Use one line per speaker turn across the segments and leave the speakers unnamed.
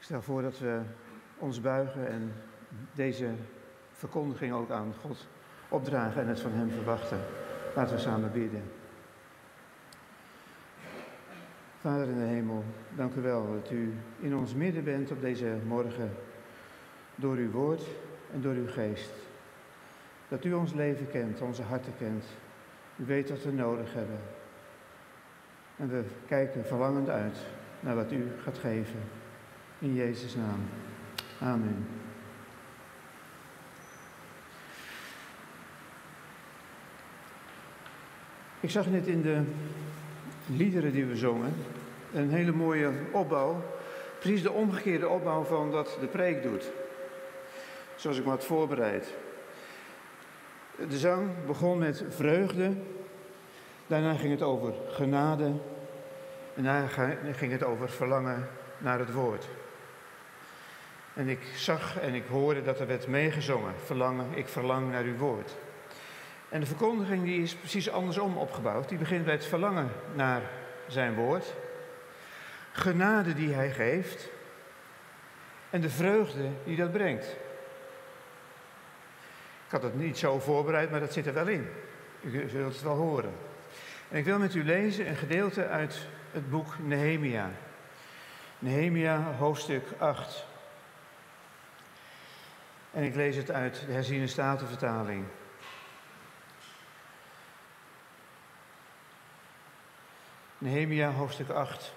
Ik stel voor dat we ons buigen en deze verkondiging ook aan God opdragen en het van Hem verwachten. Laten we samen bidden. Vader in de hemel, dank u wel dat u in ons midden bent op deze morgen. Door uw woord en door uw geest. Dat u ons leven kent, onze harten kent. U weet wat we nodig hebben. En we kijken verlangend uit naar wat u gaat geven. In Jezus' naam. Amen. Ik zag net in de liederen die we zongen een hele mooie opbouw. Precies de omgekeerde opbouw van wat de preek doet. Zoals ik me had voorbereid. De zang begon met vreugde. Daarna ging het over genade. En daarna ging het over verlangen naar het woord. En ik zag en ik hoorde dat er werd meegezongen. Verlangen, ik verlang naar uw woord. En de verkondiging die is precies andersom opgebouwd. Die begint bij het verlangen naar zijn woord. Genade die hij geeft. En de vreugde die dat brengt. Ik had het niet zo voorbereid, maar dat zit er wel in. U zult het wel horen. En ik wil met u lezen een gedeelte uit het boek Nehemia. Nehemia, hoofdstuk 8. En ik lees het uit de herziene statenvertaling. Nehemia, hoofdstuk 8.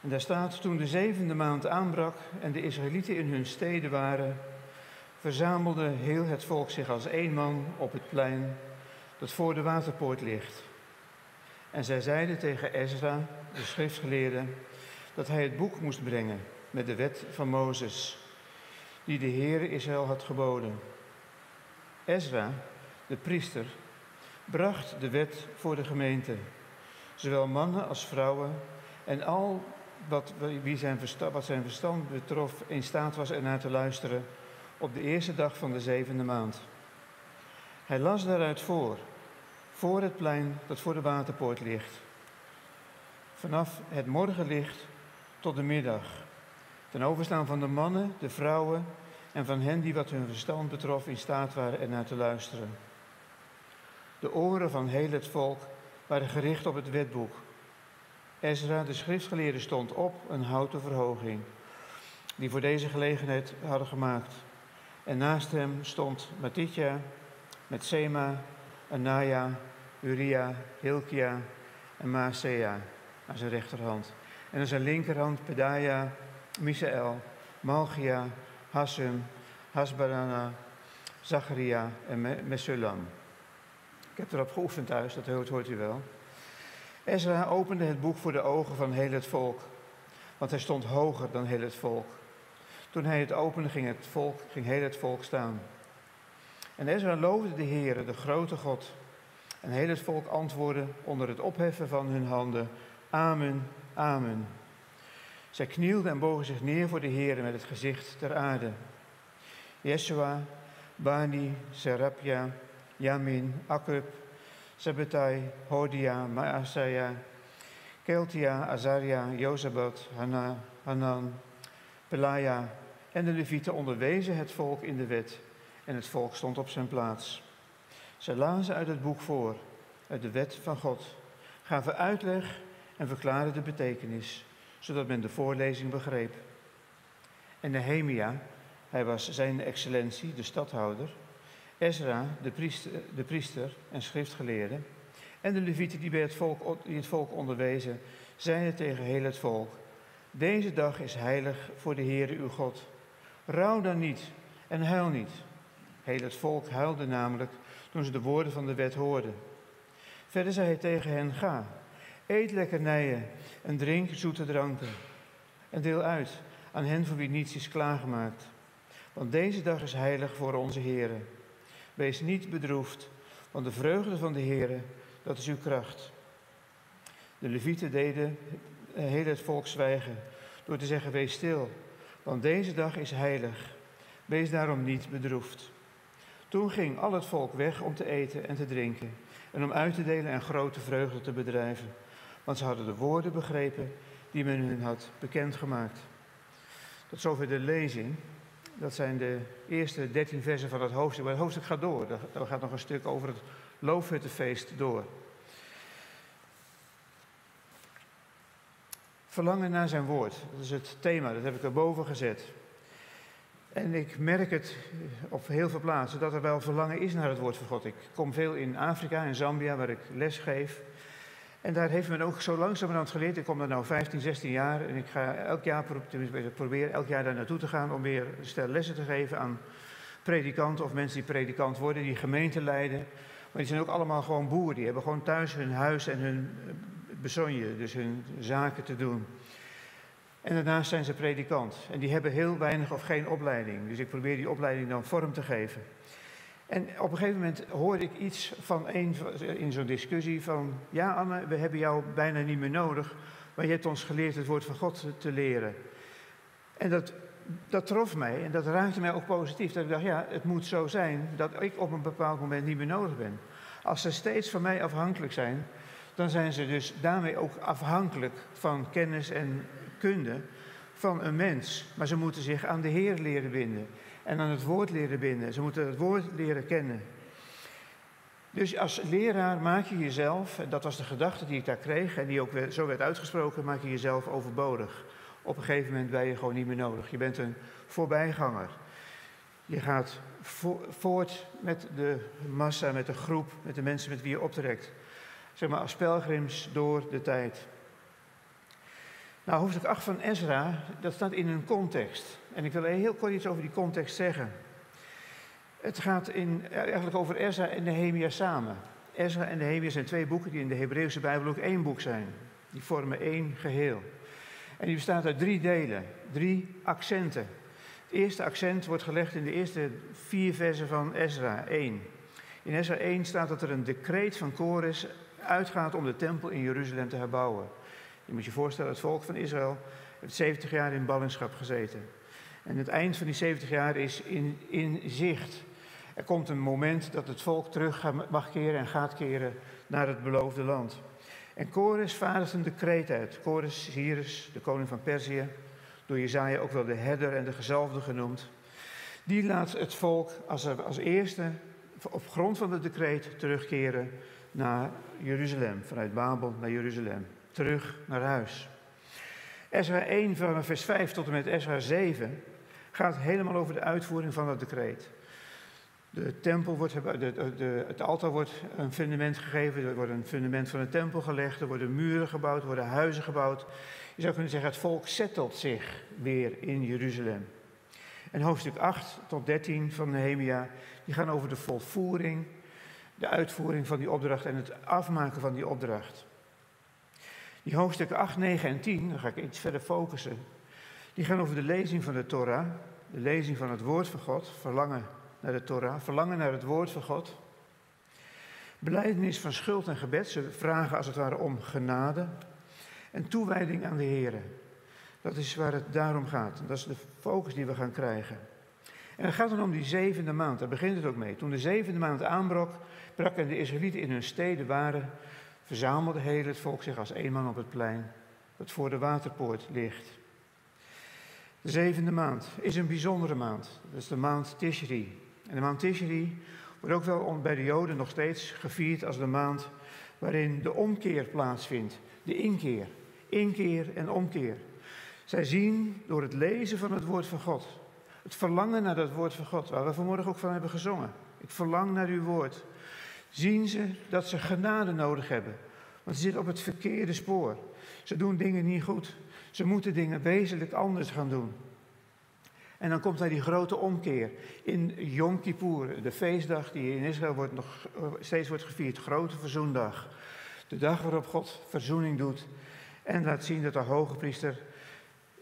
En daar staat, toen de zevende maand aanbrak en de Israëlieten in hun steden waren, verzamelde heel het volk zich als één man op het plein dat voor de waterpoort ligt. En zij zeiden tegen Ezra, de schriftgeleerde, dat hij het boek moest brengen met de wet van Mozes, die de Heere Israël had geboden. Ezra, de priester, bracht de wet voor de gemeente, zowel mannen als vrouwen en al wat, wie zijn verstand, wat zijn verstand betrof in staat was ernaar te luisteren op de eerste dag van de zevende maand. Hij las daaruit voor, voor het plein dat voor de waterpoort ligt. Vanaf het morgenlicht tot de middag. Ten overstaan van de mannen, de vrouwen en van hen die wat hun verstand betrof in staat waren ernaar te luisteren. De oren van heel het volk waren gericht op het wetboek. Ezra, de schriftgeleerde, stond op een houten verhoging, die voor deze gelegenheid hadden gemaakt. En naast hem stond Matitja met Sema, Anaya, Uria, Hilkia en Maasea aan zijn rechterhand. En aan zijn linkerhand Pedaya, Misael, Malchia, Hassum, Hasbarana, Zacharia en Mesulam. Ik heb erop geoefend thuis, dat hoort, u wel. Ezra opende het boek voor de ogen van heel het volk, want hij stond hoger dan heel het volk. Toen hij het opende, ging, het volk, ging heel het volk staan. En Ezra loofde de Heere, de grote God. En heel het volk antwoordde onder het opheffen van hun handen: Amen, Amen. Zij knielden en bogen zich neer voor de Heere met het gezicht ter aarde. Yeshua, Bani, Serapja, Yamin, Akub, Sabbatai, Hodia, Maasaya, Keltia, Azaria, Jozabad, Hanan, Pelaya en de Levieten onderwezen het volk in de wet en het volk stond op zijn plaats. Zij lazen uit het boek voor, uit de wet van God, gaven uitleg en verklaarden de betekenis, zodat men de voorlezing begreep. En Nehemia, hij was zijn excellentie, de stadhouder, Ezra, de priester, de priester en schriftgeleerde, en de levieten die, bij het volk, die het volk onderwezen, zeiden tegen heel het volk, deze dag is heilig voor de Heere uw God. Rouw dan niet en huil niet. Heel het volk huilde namelijk toen ze de woorden van de wet hoorden. Verder zei hij tegen hen, ga, eet lekkernijen en drink zoete dranken. En deel uit aan hen voor wie niets is klaargemaakt. Want deze dag is heilig voor onze Heere. Wees niet bedroefd, want de vreugde van de Heere, dat is uw kracht. De levieten deden heel het volk zwijgen door te zeggen, wees stil, want deze dag is heilig. Wees daarom niet bedroefd. Toen ging al het volk weg om te eten en te drinken en om uit te delen en grote vreugde te bedrijven. Want ze hadden de woorden begrepen die men hun had bekendgemaakt. Tot zover de lezing. Dat zijn de eerste dertien versen van het hoofdstuk. Maar het hoofdstuk gaat door. Er gaat nog een stuk over het loofhuttenfeest door. Verlangen naar zijn woord. Dat is het thema, dat heb ik erboven gezet. En ik merk het op heel veel plaatsen dat er wel verlangen is naar het woord van God. Ik kom veel in Afrika, in Zambia, waar ik les geef. En daar heeft men ook zo langzamerhand geleerd. Ik kom daar nu 15, 16 jaar en ik ga elk jaar, elk jaar daar naartoe te gaan om weer stel lessen te geven aan predikanten of mensen die predikant worden, die gemeente leiden. Maar die zijn ook allemaal gewoon boeren. Die hebben gewoon thuis hun huis en hun bezonje, dus hun zaken te doen. En daarnaast zijn ze predikant. En die hebben heel weinig of geen opleiding. Dus ik probeer die opleiding dan vorm te geven. En op een gegeven moment hoorde ik iets van een in zo'n discussie van... Ja Anne, we hebben jou bijna niet meer nodig, maar je hebt ons geleerd het woord van God te leren. En dat, dat trof mij en dat raakte mij ook positief. Dat ik dacht, ja, het moet zo zijn dat ik op een bepaald moment niet meer nodig ben. Als ze steeds van mij afhankelijk zijn, dan zijn ze dus daarmee ook afhankelijk van kennis en kunde van een mens. Maar ze moeten zich aan de Heer leren binden en aan het woord leren binden. Ze moeten het woord leren kennen. Dus als leraar maak je jezelf, en dat was de gedachte die ik daar kreeg en die ook zo werd uitgesproken, maak je jezelf overbodig. Op een gegeven moment ben je gewoon niet meer nodig. Je bent een voorbijganger. Je gaat voort met de massa, met de groep, met de mensen met wie je optrekt. Zeg maar als pelgrims door de tijd. Nou, hoofdstuk 8 van Ezra, dat staat in een context. En ik wil heel kort iets over die context zeggen. Het gaat in, eigenlijk over Ezra en Nehemia samen. Ezra en Nehemia zijn twee boeken die in de Hebreeuwse Bijbel ook één boek zijn. Die vormen één geheel. En die bestaat uit drie delen, drie accenten. Het eerste accent wordt gelegd in de eerste vier versen van Ezra 1. In Ezra 1 staat dat er een decreet van Kores uitgaat om de tempel in Jeruzalem te herbouwen. Je moet je voorstellen, het volk van Israël heeft 70 jaar in ballingschap gezeten. En het eind van die 70 jaar is in, in zicht. Er komt een moment dat het volk terug mag keren en gaat keren naar het beloofde land. En Kores vaardigt een decreet uit. Kores Cyrus, de koning van Perzië, door Jezaja ook wel de herder en de gezalfde genoemd. Die laat het volk als, als eerste op grond van het decreet terugkeren naar Jeruzalem, vanuit Babel naar Jeruzalem terug naar huis. Ezra 1 van vers 5 tot en met Ezra 7 gaat helemaal over de uitvoering van dat decreet. De tempel wordt, de, de, het altaar wordt een fundament gegeven, er wordt een fundament van een tempel gelegd, er worden muren gebouwd, er worden huizen gebouwd. Je zou kunnen zeggen, het volk settelt zich weer in Jeruzalem. En hoofdstuk 8 tot 13 van Nehemia, die gaan over de volvoering, de uitvoering van die opdracht en het afmaken van die opdracht. Die hoofdstukken 8, 9 en 10, daar ga ik iets verder focussen, die gaan over de lezing van de Torah, de lezing van het woord van God, verlangen naar de Torah, verlangen naar het woord van God. Beleidenis van schuld en gebed, ze vragen als het ware om genade en toewijding aan de Heer. Dat is waar het daarom gaat. Dat is de focus die we gaan krijgen. En het gaat dan om die zevende maand, daar begint het ook mee. Toen de zevende maand aanbrak, brak en de Israëlieten in hun steden waren, verzamelde heel het volk zich als één man op het plein dat voor de waterpoort ligt. De zevende maand is een bijzondere maand. Dat is de maand Tishri. En de maand Tishri wordt ook wel bij de Joden nog steeds gevierd als de maand waarin de omkeer plaatsvindt. De inkeer. Inkeer en omkeer. Zij zien door het lezen van het woord van God, het verlangen naar dat woord van God, waar we vanmorgen ook van hebben gezongen. Ik verlang naar uw woord zien ze dat ze genade nodig hebben. Want ze zitten op het verkeerde spoor. Ze doen dingen niet goed. Ze moeten dingen wezenlijk anders gaan doen. En dan komt daar die grote omkeer. In Yom Kippur, de feestdag die in Israël wordt, nog steeds wordt gevierd, grote verzoendag. De dag waarop God verzoening doet en laat zien dat de hoge priester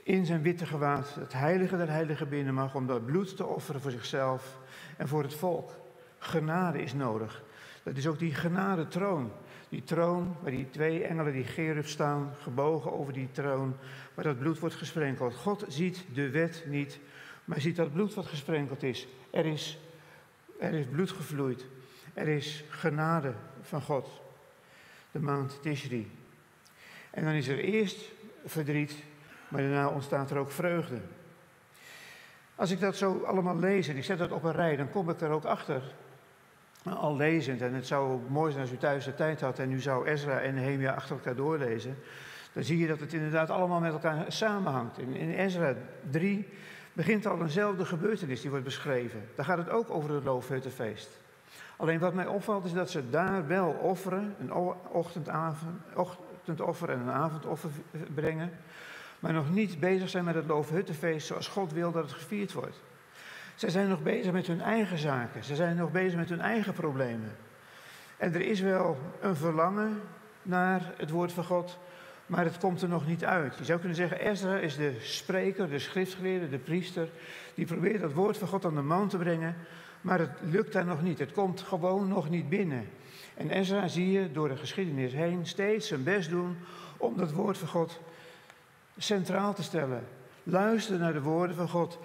in zijn witte gewaad het heilige der heiligen binnen mag om dat bloed te offeren voor zichzelf en voor het volk. Genade is nodig. Dat is ook die genadetroon. Die troon waar die twee engelen, die gerub staan, gebogen over die troon, waar dat bloed wordt gesprenkeld. God ziet de wet niet, maar ziet dat bloed wat gesprenkeld is. Er is, er is bloed gevloeid. Er is genade van God. De maand Tishri. En dan is er eerst verdriet, maar daarna ontstaat er ook vreugde. Als ik dat zo allemaal lees en ik zet dat op een rij, dan kom ik er ook achter. Al lezend, en het zou mooi zijn als u thuis de tijd had en u zou Ezra en Nehemia achter elkaar doorlezen, dan zie je dat het inderdaad allemaal met elkaar samenhangt. In, in Ezra 3 begint al eenzelfde gebeurtenis die wordt beschreven. Daar gaat het ook over het Loofhuttenfeest. Alleen wat mij opvalt is dat ze daar wel offeren, een ochtendoffer en een avondoffer brengen, maar nog niet bezig zijn met het Loofhuttenfeest zoals God wil dat het gevierd wordt. Ze zijn nog bezig met hun eigen zaken, ze zijn nog bezig met hun eigen problemen. En er is wel een verlangen naar het woord van God, maar het komt er nog niet uit. Je zou kunnen zeggen, Ezra is de spreker, de schriftgeleerde, de priester, die probeert dat woord van God aan de man te brengen, maar het lukt daar nog niet. Het komt gewoon nog niet binnen. En Ezra zie je door de geschiedenis heen steeds zijn best doen om dat woord van God centraal te stellen. Luister naar de woorden van God.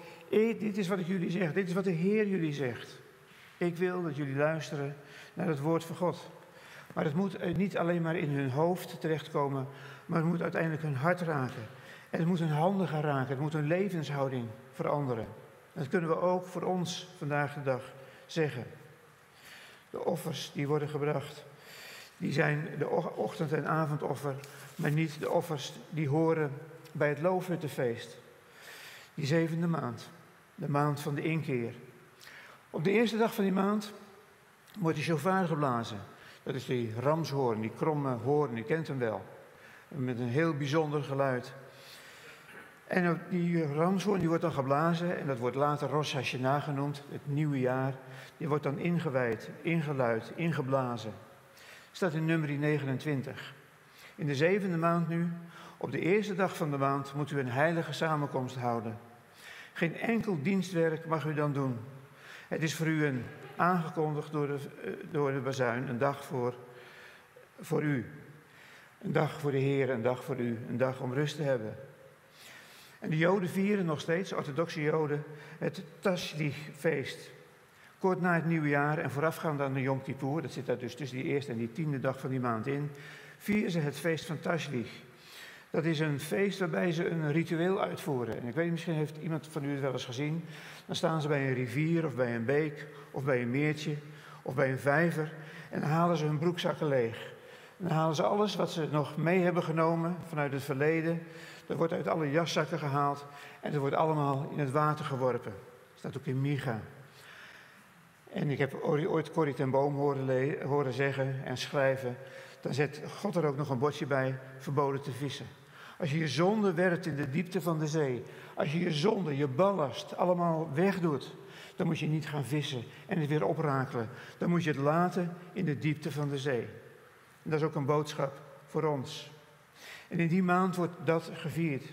Dit is wat ik jullie zeg. Dit is wat de Heer jullie zegt. Ik wil dat jullie luisteren naar het woord van God. Maar het moet niet alleen maar in hun hoofd terechtkomen, maar het moet uiteindelijk hun hart raken. En het moet hun handen gaan raken. Het moet hun levenshouding veranderen. Dat kunnen we ook voor ons vandaag de dag zeggen. De offers die worden gebracht, die zijn de ochtend- en avondoffer, maar niet de offers die horen bij het Loofhuttenfeest. Die zevende maand, de maand van de inkeer. Op de eerste dag van die maand wordt de shofar geblazen. Dat is die ramshoorn, die kromme hoorn, je kent hem wel. Met een heel bijzonder geluid. En die ramshoorn die wordt dan geblazen en dat wordt later Rosh Hashanah genoemd, het nieuwe jaar. Die wordt dan ingewijd, ingeluid, ingeblazen. Staat in nummer 29. In de zevende maand nu, op de eerste dag van de maand, moet u een heilige samenkomst houden. Geen enkel dienstwerk mag u dan doen. Het is voor u een, aangekondigd door de, eh, door de bazuin, een dag voor, voor u. Een dag voor de Heer, een dag voor u, een dag om rust te hebben. En de Joden vieren nog steeds, orthodoxe Joden, het Tashlich-feest. Kort na het nieuwe jaar en voorafgaand aan de Yom Kippur, dat zit daar dus tussen die eerste en die tiende dag van die maand in, vieren ze het feest van Tashlich. Dat is een feest waarbij ze een ritueel uitvoeren. En ik weet, misschien heeft iemand van u het wel eens gezien. Dan staan ze bij een rivier of bij een beek of bij een meertje of bij een vijver en dan halen ze hun broekzakken leeg. Dan halen ze alles wat ze nog mee hebben genomen vanuit het verleden. Dat wordt uit alle jaszakken gehaald en dat wordt allemaal in het water geworpen. Dat staat ook in Micha. En ik heb ooit Corrie ten Boom horen zeggen en schrijven. Dan zet God er ook nog een bordje bij, verboden te vissen. Als je je zonde werpt in de diepte van de zee, als je je zonde, je ballast allemaal wegdoet, dan moet je niet gaan vissen en het weer oprakelen. Dan moet je het laten in de diepte van de zee. En dat is ook een boodschap voor ons. En in die maand wordt dat gevierd.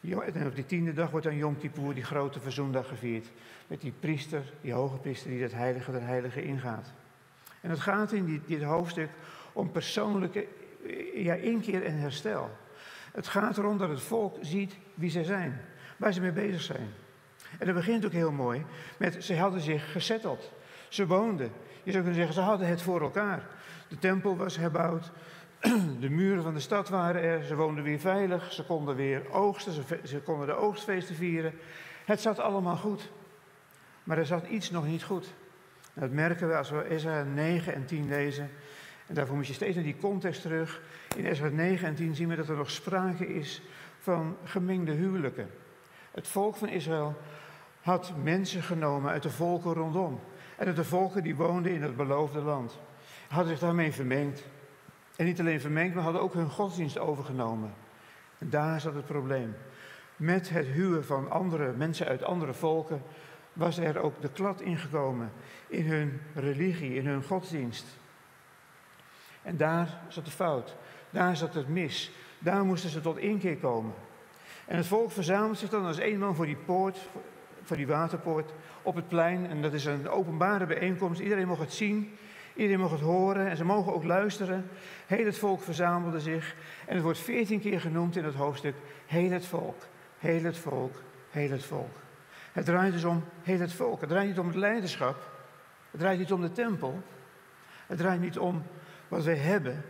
En op die tiende dag wordt dan Yom Kippur, die grote verzoendag, gevierd. Met die priester, die hoge priester, die het heilige der heilige ingaat. En het gaat in dit hoofdstuk om persoonlijke ja, inkeer en herstel. Het gaat erom dat het volk ziet wie zij zijn, waar ze mee bezig zijn. En dat begint ook heel mooi met, ze hadden zich gezetteld. Ze woonden. Je zou kunnen zeggen, ze hadden het voor elkaar. De tempel was herbouwd, de muren van de stad waren er, ze woonden weer veilig, ze konden weer oogsten, ze, ze konden de oogstfeesten vieren. Het zat allemaal goed. Maar er zat iets nog niet goed. dat merken we als we Ezra 9 en 10 lezen. En daarvoor moet je steeds naar die context terug. In Ezra 9 en 10 zien we dat er nog sprake is van gemengde huwelijken. Het volk van Israël had mensen genomen uit de volken rondom. En uit de volken die woonden in het beloofde land. Hadden zich daarmee vermengd. En niet alleen vermengd, maar hadden ook hun godsdienst overgenomen. En daar zat het probleem. Met het huwen van andere mensen uit andere volken was er ook de klad ingekomen in hun religie, in hun godsdienst. En daar zat de fout. Daar zat het mis. Daar moesten ze tot inkeer komen. En het volk verzamelt zich dan als één man voor die poort, voor die waterpoort, op het plein. En dat is een openbare bijeenkomst. Iedereen mocht het zien. Iedereen mocht het horen en ze mogen ook luisteren. Heel het volk verzamelde zich. En het wordt veertien keer genoemd in het hoofdstuk. Heel het volk, heel het volk, heel het volk. Het draait dus om heel het volk. Het draait niet om het leiderschap. Het draait niet om de tempel. Het draait niet om wat wij hebben.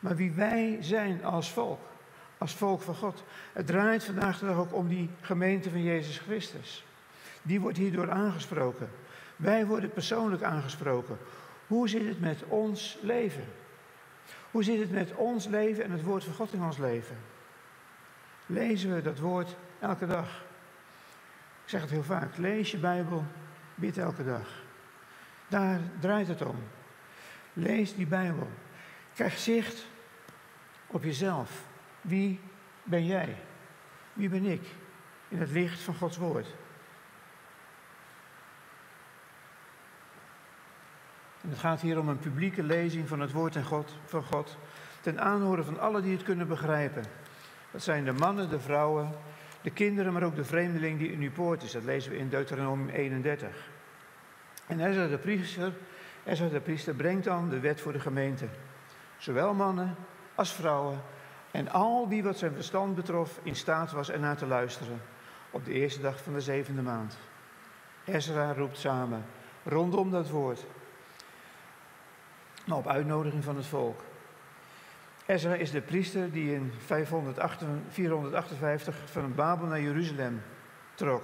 Maar wie wij zijn als volk. als volk van God. Het draait vandaag de dag ook om die gemeente van Jezus Christus. Die wordt hierdoor aangesproken. Wij worden persoonlijk aangesproken. Hoe zit het met ons leven? Hoe zit het met ons leven en het woord van God in ons leven? Lezen we dat woord elke dag? Ik zeg het heel vaak. Lees je Bijbel, bid elke dag. Daar draait het om. Lees die Bijbel. Krijg zicht op jezelf. Wie ben jij? Wie ben ik? In het licht van Gods woord. En het gaat hier om een publieke lezing van het woord van God. Ten aanhoren van allen die het kunnen begrijpen. Dat zijn de mannen, de vrouwen, de kinderen, maar ook de vreemdeling die in uw poort is. Dat lezen we in Deuteronomium 31. En Ezra de priester, Ezra de priester brengt dan de wet voor de gemeente. Zowel mannen als vrouwen en al wie wat zijn verstand betrof in staat was ernaar te luisteren. Op de eerste dag van de zevende maand. Ezra roept samen rondom dat woord. Nou, op uitnodiging van het volk. Ezra is de priester die in 458 van Babel naar Jeruzalem trok.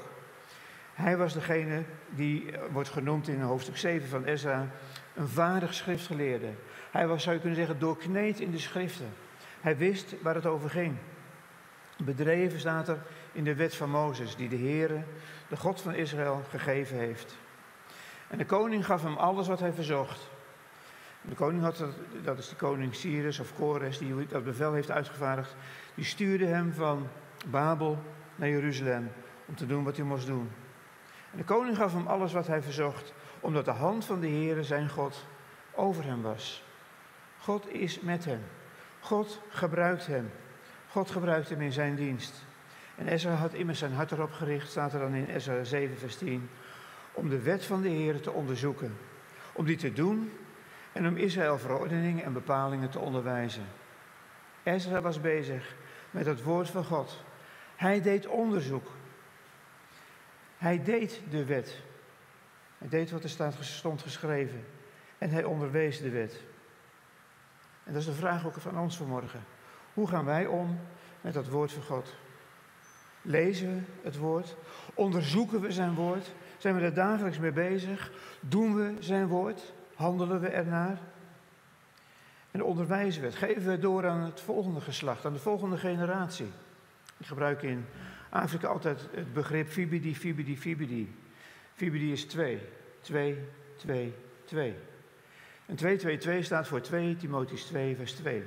Hij was degene die eh, wordt genoemd in hoofdstuk 7 van Ezra een vaardig schriftgeleerde. Hij was, zou je kunnen zeggen, doorkneed in de schriften. Hij wist waar het over ging. Bedreven staat er in de wet van Mozes, die de Heere, de God van Israël, gegeven heeft. En de koning gaf hem alles wat hij verzocht. De koning had, dat is de koning Cyrus of Kores, die dat bevel heeft uitgevaardigd. Die stuurde hem van Babel naar Jeruzalem om te doen wat hij moest doen. De koning gaf hem alles wat hij verzocht, omdat de hand van de Heere, zijn God, over hem was. God is met hem. God gebruikt hem. God gebruikt hem in zijn dienst. En Ezra had immers zijn hart erop gericht, staat er dan in Ezra 7, vers 10, om de wet van de Heer te onderzoeken. Om die te doen en om Israël verordeningen en bepalingen te onderwijzen. Ezra was bezig met het woord van God. Hij deed onderzoek. Hij deed de wet. Hij deed wat er staat, stond geschreven. En hij onderwees de wet. En dat is de vraag ook van ons vanmorgen. Hoe gaan wij om met dat woord van God? Lezen we het woord? Onderzoeken we zijn woord? Zijn we er dagelijks mee bezig? Doen we zijn woord? Handelen we ernaar? En onderwijzen we het? Geven we het door aan het volgende geslacht, aan de volgende generatie? Ik gebruik in Afrika altijd het begrip fibidi, fibidi, fibidi. Fibidi is twee. Twee, twee, twee. En 222 staat voor 2 Timotheus 2, vers 2.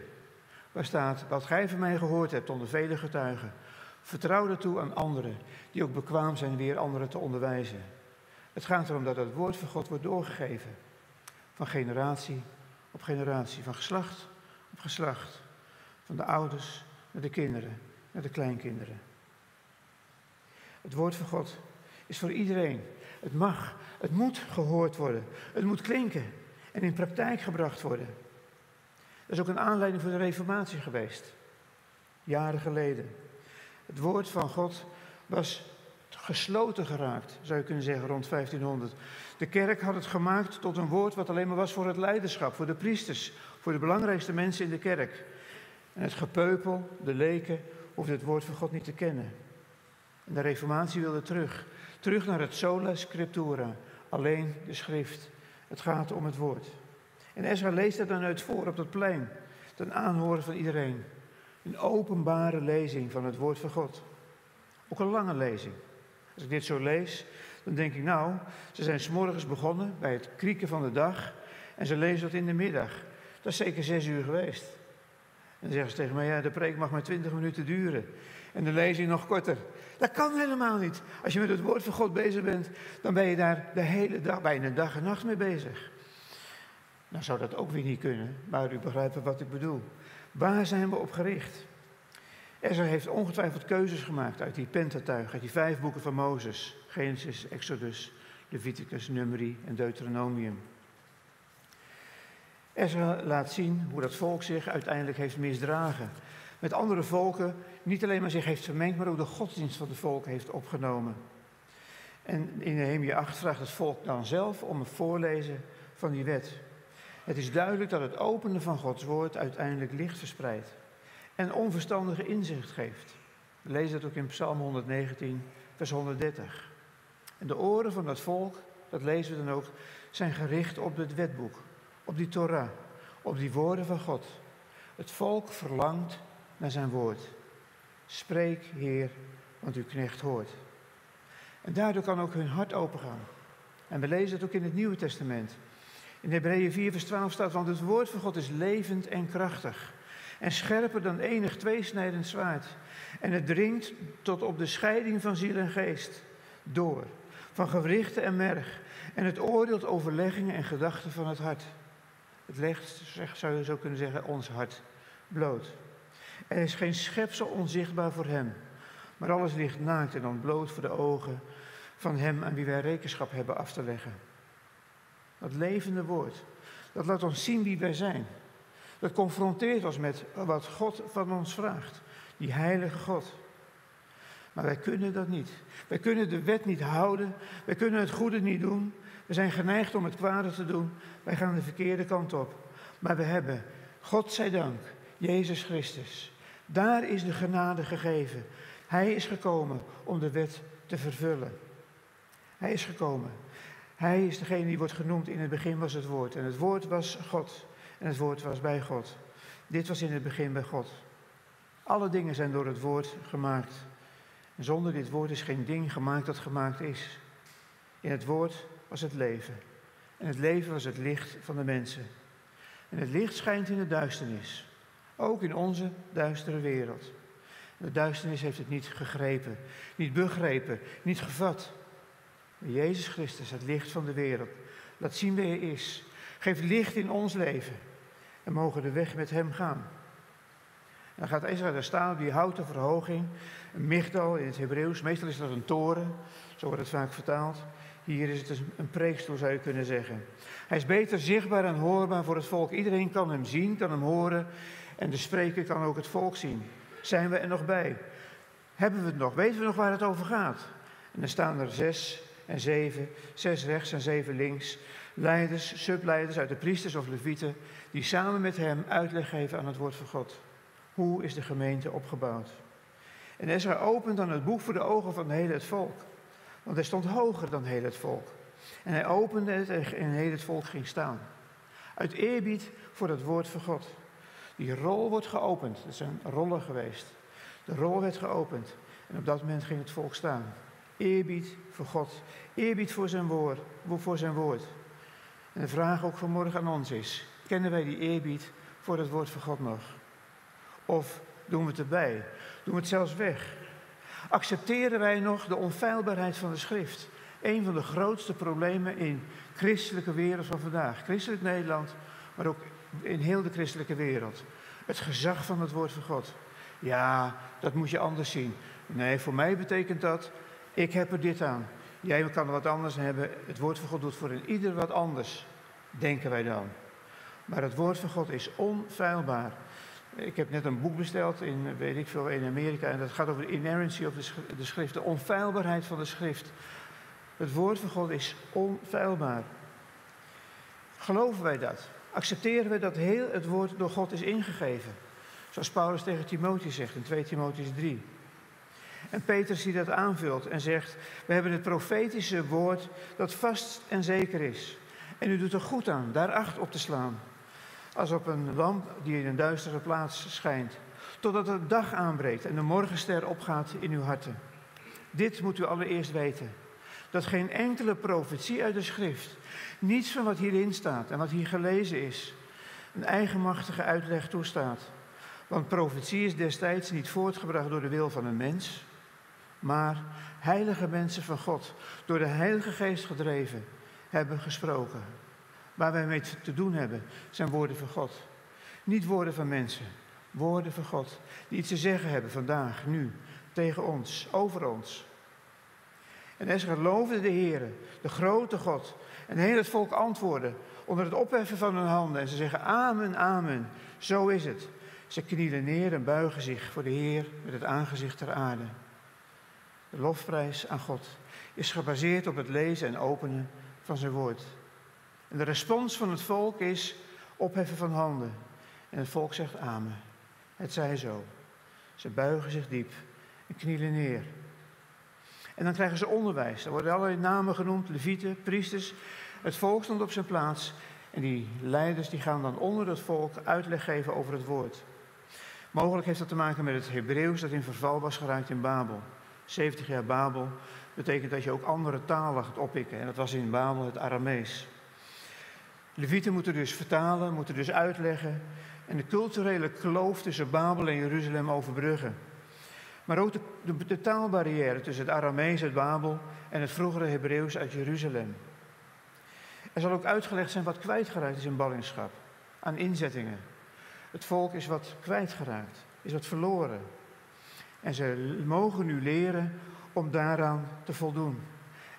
Waar staat, wat gij van mij gehoord hebt onder vele getuigen, vertrouw dat toe aan anderen, die ook bekwaam zijn weer anderen te onderwijzen. Het gaat erom dat het woord van God wordt doorgegeven. Van generatie op generatie, van geslacht op geslacht. Van de ouders naar de kinderen, naar de kleinkinderen. Het woord van God is voor iedereen. Het mag, het moet gehoord worden. Het moet klinken en in praktijk gebracht worden. Dat is ook een aanleiding voor de Reformatie geweest, jaren geleden. Het woord van God was gesloten geraakt, zou je kunnen zeggen, rond 1500. De kerk had het gemaakt tot een woord wat alleen maar was voor het leiderschap, voor de priesters, voor de belangrijkste mensen in de kerk. En het gepeupel, de leken, hoefde het woord van God niet te kennen. De Reformatie wilde terug. Terug naar het sola scriptura, alleen de schrift. Het gaat om het woord. En Ezra leest het dan uit voor op dat plein, ten aanhoren van iedereen. Een openbare lezing van het woord van God. Ook een lange lezing. Als ik dit zo lees, dan denk ik, nou, ze zijn s'morgens begonnen bij het krieken van de dag en ze lezen dat in de middag. Dat is zeker zes uur geweest. En dan zeggen ze tegen mij, ja, de preek mag maar twintig minuten duren. En de lezing nog korter. Dat kan helemaal niet. Als je met het woord van God bezig bent, dan ben je daar de hele dag, bijna dag en nacht mee bezig. Dan zou dat ook weer niet kunnen, maar u begrijpt wat ik bedoel. Waar zijn we op gericht? Ezra heeft ongetwijfeld keuzes gemaakt uit die Pentateuch, uit die vijf boeken van Mozes. Genesis, Exodus, Leviticus, Numeri en Deuteronomium. Ezra laat zien hoe dat volk zich uiteindelijk heeft misdragen. Met andere volken niet alleen maar zich heeft vermengd, maar ook de godsdienst van het volk heeft opgenomen. En in Nehemia 8 vraagt het volk dan zelf om een voorlezen van die wet. Het is duidelijk dat het openen van Gods woord uiteindelijk licht verspreidt. en onverstandige inzicht geeft. We lezen dat ook in Psalm 119, vers 130. En de oren van dat volk, dat lezen we dan ook, zijn gericht op het wetboek, op die Torah, op die woorden van God. Het volk verlangt naar zijn woord. Spreek, Heer, want uw knecht hoort. En daardoor kan ook hun hart opengaan. En we lezen het ook in het Nieuwe Testament. In Hebreeën 4, vers 12 staat, want het woord van God is levend en krachtig. En scherper dan enig tweesnijdend zwaard. En het dringt tot op de scheiding van ziel en geest. Door. Van gewrichten en merg. En het oordeelt overleggingen en gedachten van het hart. Het legt, zou je zo kunnen zeggen, ons hart bloot. Er is geen schepsel onzichtbaar voor hem. Maar alles ligt naakt en ontbloot voor de ogen van hem aan wie wij rekenschap hebben af te leggen. Dat levende woord, dat laat ons zien wie wij zijn. Dat confronteert ons met wat God van ons vraagt. Die heilige God. Maar wij kunnen dat niet. Wij kunnen de wet niet houden. Wij kunnen het goede niet doen. We zijn geneigd om het kwade te doen. Wij gaan de verkeerde kant op. Maar we hebben, God zij dank, Jezus Christus. Daar is de genade gegeven. Hij is gekomen om de wet te vervullen. Hij is gekomen. Hij is degene die wordt genoemd. In het begin was het woord. En het woord was God. En het woord was bij God. Dit was in het begin bij God. Alle dingen zijn door het woord gemaakt. En zonder dit woord is geen ding gemaakt dat gemaakt is. In het woord was het leven. En het leven was het licht van de mensen. En het licht schijnt in de duisternis. Ook in onze duistere wereld. De duisternis heeft het niet gegrepen, niet begrepen, niet gevat. Jezus Christus, het licht van de wereld, laat zien wie Hij is. Geef licht in ons leven en mogen de weg met Hem gaan. En dan gaat Ezra daar staan op die houten verhoging, een migdal in het Hebreeuws. Meestal is dat een toren, zo wordt het vaak vertaald. Hier is het dus een preekstoel, zou je kunnen zeggen. Hij is beter zichtbaar en hoorbaar voor het volk. Iedereen kan hem zien, kan hem horen. En de spreker kan ook het volk zien. Zijn we er nog bij? Hebben we het nog? Weten we nog waar het over gaat? En dan staan er zes en zeven, zes rechts en zeven links. Leiders, subleiders uit de priesters of levieten, die samen met hem uitleg geven aan het woord van God. Hoe is de gemeente opgebouwd? En Ezra opent dan het boek voor de ogen van heel het volk. Want hij stond hoger dan heel het volk. En hij opende het en heel het volk ging staan. Uit eerbied voor het woord van God. Die rol wordt geopend. Dat zijn rollen geweest. De rol werd geopend. En op dat moment ging het volk staan. Eerbied voor God. Eerbied voor zijn woord. Voor zijn woord. En de vraag ook vanmorgen aan ons is: kennen wij die eerbied voor het woord van God nog? Of doen we het erbij? Doen we het zelfs weg? Accepteren wij nog de onfeilbaarheid van de schrift? Een van de grootste problemen in christelijke wereld van vandaag. Christelijk Nederland, maar ook in heel de christelijke wereld. Het gezag van het woord van God. Ja, dat moet je anders zien. Nee, voor mij betekent dat, ik heb er dit aan. Jij kan er wat anders hebben. Het woord van God doet voor een ieder wat anders, denken wij dan. Maar het woord van God is onfeilbaar. Ik heb net een boek besteld in, weet ik veel, in Amerika. En dat gaat over de inerrancy of de schrift, de onfeilbaarheid van de schrift. Het woord van God is onfeilbaar. Geloven wij dat? Accepteren we dat heel het woord door God is ingegeven? Zoals Paulus tegen Timotheus zegt in 2 Timotheus 3. En Petrus die dat aanvult en zegt: We hebben het profetische woord dat vast en zeker is. En u doet er goed aan daar acht op te slaan. Als op een lamp die in een duistere plaats schijnt. Totdat de dag aanbreekt en de morgenster opgaat in uw harten. Dit moet u allereerst weten. Dat geen enkele profetie uit de schrift, niets van wat hierin staat en wat hier gelezen is, een eigenmachtige uitleg toestaat. Want profetie is destijds niet voortgebracht door de wil van een mens, maar heilige mensen van God, door de Heilige Geest gedreven, hebben gesproken. Waar wij mee te doen hebben, zijn woorden van God. Niet woorden van mensen, woorden van God, die iets te zeggen hebben vandaag, nu, tegen ons, over ons. En Ezra geloofde de Heer, de grote God. En heel het volk antwoordde onder het opheffen van hun handen. En ze zeggen amen, amen. Zo is het. Ze knielen neer en buigen zich voor de Heer met het aangezicht ter aarde. De lofprijs aan God is gebaseerd op het lezen en openen van zijn woord. En de respons van het volk is opheffen van handen. En het volk zegt amen. Het zij zo. Ze buigen zich diep en knielen neer. En dan krijgen ze onderwijs. Er worden allerlei namen genoemd, levieten, priesters. Het volk stond op zijn plaats. En die leiders die gaan dan onder het volk uitleg geven over het woord. Mogelijk heeft dat te maken met het Hebreeuws dat in verval was geraakt in Babel. 70 jaar Babel betekent dat je ook andere talen gaat oppikken. En dat was in Babel het Aramees. Levieten moeten dus vertalen, moeten dus uitleggen en de culturele kloof tussen Babel en Jeruzalem overbruggen. Maar ook de, taalbarrière tussen het Aramees uit Babel en het vroegere Hebreeuws uit Jeruzalem. Er zal ook uitgelegd zijn wat kwijtgeraakt is in ballingschap, aan inzettingen. Het volk is wat kwijtgeraakt, is wat verloren. En ze mogen nu leren om daaraan te voldoen.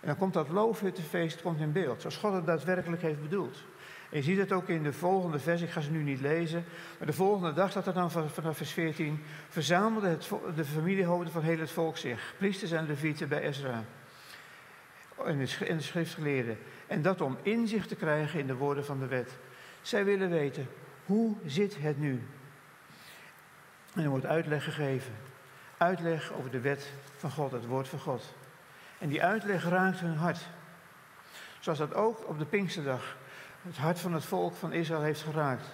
En dan komt dat loofhuttenfeest komt in beeld, zoals God het daadwerkelijk heeft bedoeld. Je ziet het ook in de volgende vers, ik ga ze nu niet lezen. Maar de volgende dag staat er dan vanaf vers 14. Verzamelde het, de familiehoofden van heel het volk zich. Priesters en levieten bij Ezra. En de schriftgeleerden. En dat om inzicht te krijgen in de woorden van de wet. Zij willen weten, hoe zit het nu? En er wordt uitleg gegeven. Uitleg over de wet van God, het woord van God. En die uitleg raakt hun hart. Zoals dat ook op de Pinksterdag het hart van het volk van Israël heeft geraakt.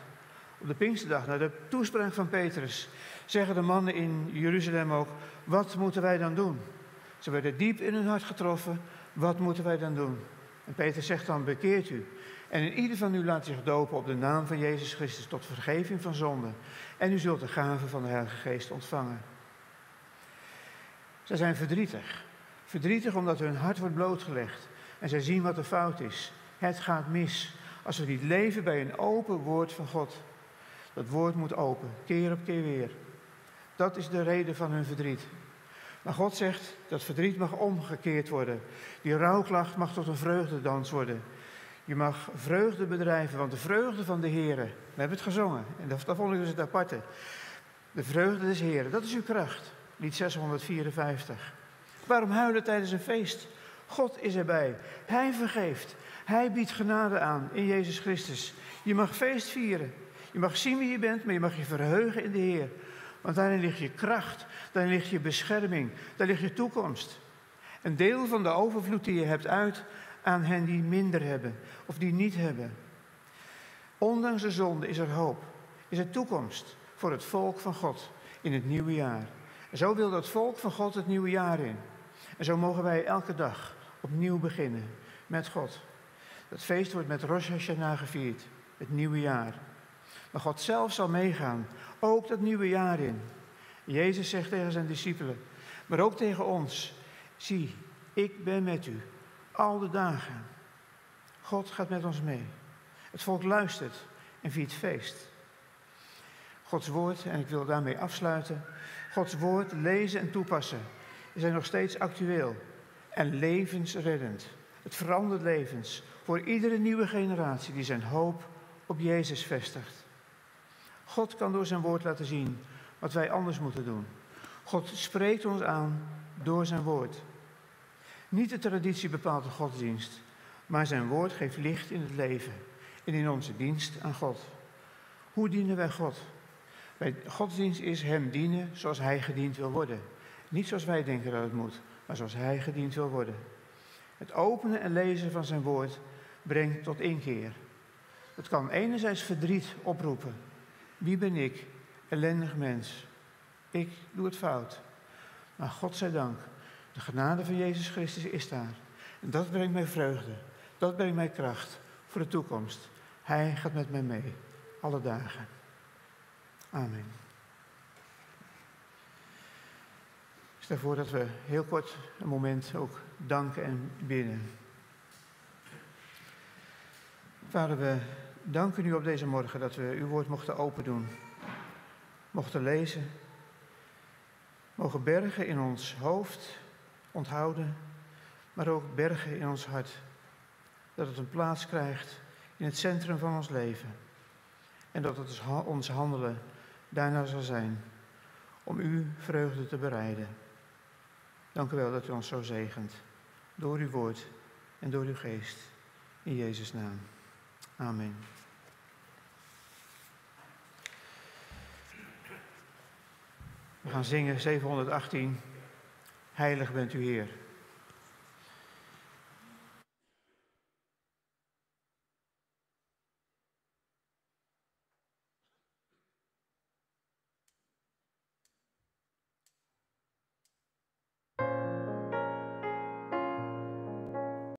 Op de Pinksterdag, na de toespraak van Petrus, zeggen de mannen in Jeruzalem ook: Wat moeten wij dan doen? Ze werden diep in hun hart getroffen. Wat moeten wij dan doen? En Petrus zegt dan: Bekeert u. En in ieder van u laat zich dopen op de naam van Jezus Christus tot vergeving van zonden. En u zult de gave van de Heilige Geest ontvangen. Ze zijn verdrietig. Verdrietig omdat hun hart wordt blootgelegd. En zij zien wat de fout is. Het gaat mis. Als we niet leven bij een open woord van God. Dat woord moet open, keer op keer weer. Dat is de reden van hun verdriet. Maar God zegt dat verdriet mag omgekeerd worden. Die rouwklacht mag tot een vreugdedans worden. Je mag vreugde bedrijven, want de vreugde van de Heer, we hebben het gezongen, en dat, dat vond ik dus het aparte. De vreugde des Heeren, dat is uw kracht. Lied 654. Waarom huilen tijdens een feest? God is erbij. Hij vergeeft. Hij biedt genade aan in Jezus Christus. Je mag feest vieren. Je mag zien wie je bent, maar je mag je verheugen in de Heer. Want daarin ligt je kracht, daarin ligt je bescherming, daar ligt je toekomst. Een deel van de overvloed die je hebt uit aan hen die minder hebben of die niet hebben. Ondanks de zonde is er hoop, is er toekomst voor het volk van God in het nieuwe jaar. En zo wil dat volk van God het nieuwe jaar in. En zo mogen wij elke dag opnieuw beginnen met God. Dat feest wordt met Rosh Hashanah gevierd, het nieuwe jaar. Maar God zelf zal meegaan, ook dat nieuwe jaar in. Jezus zegt tegen zijn discipelen, maar ook tegen ons: Zie, ik ben met u al de dagen. God gaat met ons mee. Het volk luistert en viert feest. Gods woord, en ik wil daarmee afsluiten. Gods woord lezen en toepassen zijn nog steeds actueel en levensreddend. Het verandert levens voor iedere nieuwe generatie die zijn hoop op Jezus vestigt. God kan door zijn woord laten zien wat wij anders moeten doen. God spreekt ons aan door zijn woord. Niet de traditie bepaalt de godsdienst, maar zijn woord geeft licht in het leven en in onze dienst aan God. Hoe dienen wij God? Bij godsdienst is Hem dienen zoals Hij gediend wil worden. Niet zoals wij denken dat het moet, maar zoals Hij gediend wil worden. Het openen en lezen van Zijn woord brengt tot inkeer. Het kan enerzijds verdriet oproepen. Wie ben ik, ellendig mens? Ik doe het fout. Maar God zij dank, de genade van Jezus Christus is daar. En dat brengt mij vreugde. Dat brengt mij kracht voor de toekomst. Hij gaat met mij mee, alle dagen. Amen. Stel voor dat we heel kort een moment ook danken en bidden. Vader, we danken u op deze morgen dat we uw woord mochten open doen, mochten lezen, mogen bergen in ons hoofd, onthouden, maar ook bergen in ons hart. Dat het een plaats krijgt in het centrum van ons leven. En dat het ons handelen daarna zal zijn om u vreugde te bereiden. Dank u wel dat u ons zo zegent door uw woord en door uw geest. In Jezus' naam. Amen. We gaan zingen 718. Heilig bent u Heer.